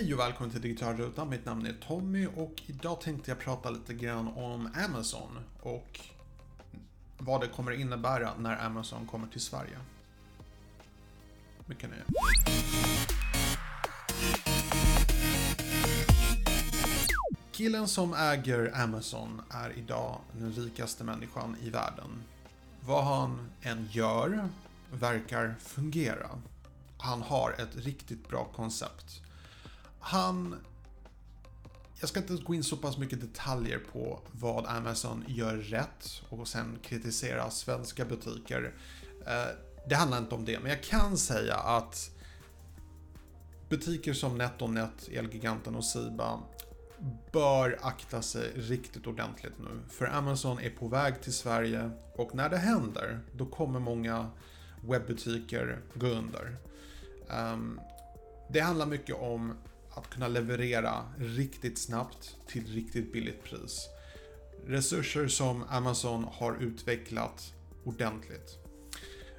Hej och välkommen till Digitalrutan. Mitt namn är Tommy och idag tänkte jag prata lite grann om Amazon och vad det kommer innebära när Amazon kommer till Sverige. Mycket nöje. Killen som äger Amazon är idag den rikaste människan i världen. Vad han än gör verkar fungera. Han har ett riktigt bra koncept. Han... Jag ska inte gå in så pass mycket detaljer på vad Amazon gör rätt och sen kritisera svenska butiker. Eh, det handlar inte om det, men jag kan säga att butiker som NetOnNet, Elgiganten och Siba bör akta sig riktigt ordentligt nu. För Amazon är på väg till Sverige och när det händer, då kommer många webbutiker gå under. Um, det handlar mycket om att kunna leverera riktigt snabbt till riktigt billigt pris. Resurser som Amazon har utvecklat ordentligt.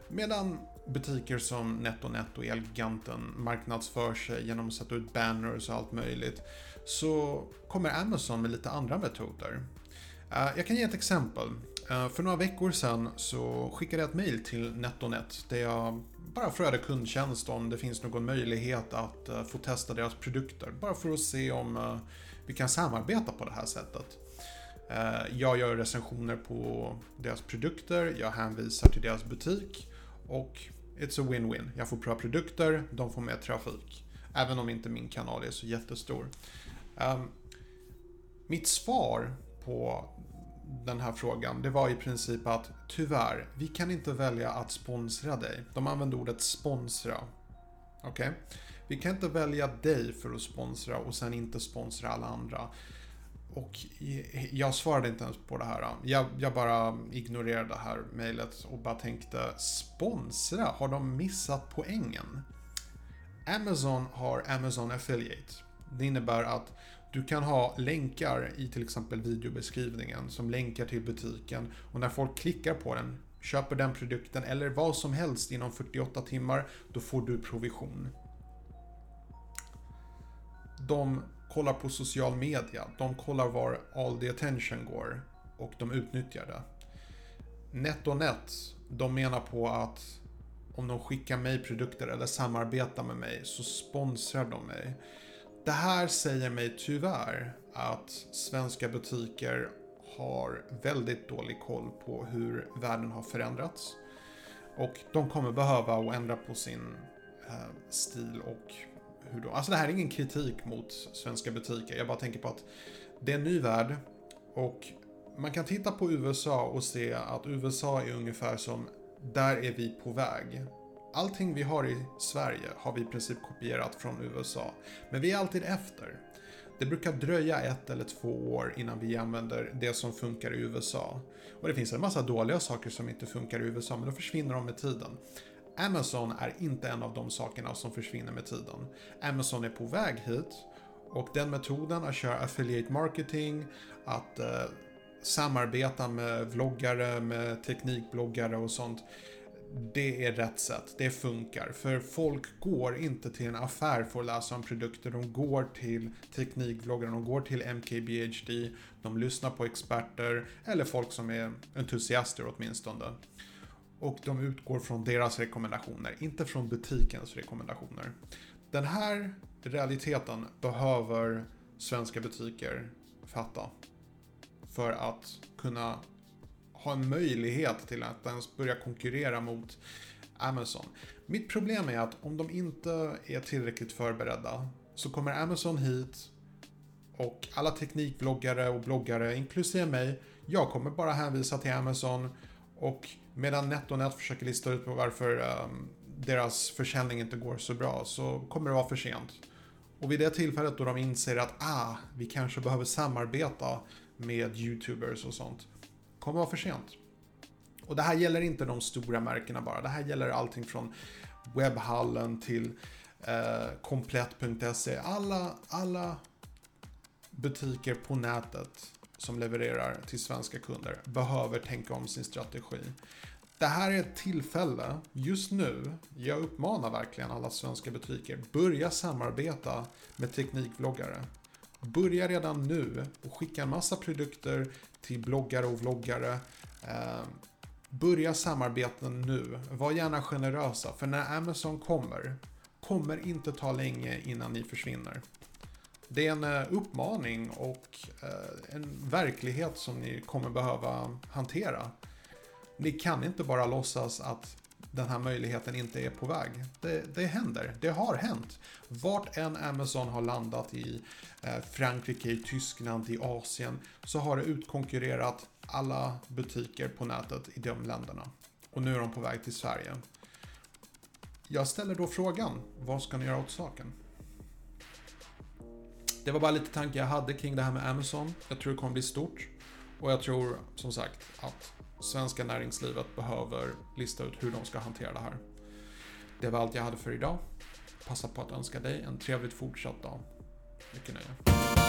Medan butiker som NetOnNet och Elgiganten marknadsför sig genom att sätta ut banners och allt möjligt så kommer Amazon med lite andra metoder. Eh, jag kan ge ett exempel. Eh, för några veckor sedan så skickade jag ett mail till NetOnNet där jag bara frågade kundtjänst om det finns någon möjlighet att eh, få testa deras produkter. Bara för att se om eh, vi kan samarbeta på det här sättet. Eh, jag gör recensioner på deras produkter, jag hänvisar till deras butik och it's a win-win. Jag får pröva produkter, de får mer trafik. Även om inte min kanal är så jättestor. Ehm, mitt svar på den här frågan, det var i princip att tyvärr, vi kan inte välja att sponsra dig. De använde ordet sponsra. Okej? Okay? Vi kan inte välja dig för att sponsra och sen inte sponsra alla andra. Och jag svarade inte ens på det här. Jag, jag bara ignorerade det här mejlet och bara tänkte sponsra? Har de missat poängen? Amazon har Amazon Affiliate. Det innebär att du kan ha länkar i till exempel videobeskrivningen som länkar till butiken och när folk klickar på den, köper den produkten eller vad som helst inom 48 timmar, då får du provision. De kollar på social media, de kollar var all the attention går och de utnyttjar det. NetOnNet, de menar på att om de skickar mig produkter eller samarbetar med mig så sponsrar de mig. Det här säger mig tyvärr att svenska butiker har väldigt dålig koll på hur världen har förändrats. Och de kommer behöva att ändra på sin eh, stil och hur då. Alltså det här är ingen kritik mot svenska butiker. Jag bara tänker på att det är en ny värld och man kan titta på USA och se att USA är ungefär som där är vi på väg. Allting vi har i Sverige har vi i princip kopierat från USA. Men vi är alltid efter. Det brukar dröja ett eller två år innan vi använder det som funkar i USA. Och det finns en massa dåliga saker som inte funkar i USA, men då försvinner de med tiden. Amazon är inte en av de sakerna som försvinner med tiden. Amazon är på väg hit och den metoden att köra affiliate marketing, att eh, samarbeta med vloggare, med teknikbloggare och sånt det är rätt sätt. Det funkar. För folk går inte till en affär för att läsa om produkter. De går till teknikvloggar, de går till MKBHD, de lyssnar på experter eller folk som är entusiaster åtminstone. Och de utgår från deras rekommendationer, inte från butikens rekommendationer. Den här realiteten behöver svenska butiker fatta. För att kunna ha en möjlighet till att ens börja konkurrera mot Amazon. Mitt problem är att om de inte är tillräckligt förberedda så kommer Amazon hit och alla teknikvloggare och bloggare, inklusive mig, jag kommer bara hänvisa till Amazon och medan NetOnNet försöker lista ut på varför um, deras försäljning inte går så bra så kommer det vara för sent. Och vid det tillfället då de inser att ah, vi kanske behöver samarbeta med YouTubers och sånt, kommer vara för sent. Och det här gäller inte de stora märkena bara. Det här gäller allting från webbhallen till eh, komplett.se. Alla, alla butiker på nätet som levererar till svenska kunder behöver tänka om sin strategi. det här är ett tillfälle, just nu, jag uppmanar verkligen alla svenska butiker, börja samarbeta med teknikvloggare. Börja redan nu och skicka en massa produkter till bloggare och vloggare. Ehm, börja samarbeten nu. Var gärna generösa, för när Amazon kommer, kommer inte ta länge innan ni försvinner. Det är en eh, uppmaning och eh, en verklighet som ni kommer behöva hantera. Ni kan inte bara låtsas att den här möjligheten inte är på väg. Det, det händer, det har hänt. Vart än Amazon har landat i eh, Frankrike, i Tyskland, i Asien så har det utkonkurrerat alla butiker på nätet i de länderna. Och nu är de på väg till Sverige. Jag ställer då frågan, vad ska ni göra åt saken? Det var bara lite tankar jag hade kring det här med Amazon. Jag tror det kommer bli stort. Och jag tror som sagt att svenska näringslivet behöver lista ut hur de ska hantera det här. Det var allt jag hade för idag. Passa på att önska dig en trevligt fortsatt dag. Mycket nöje.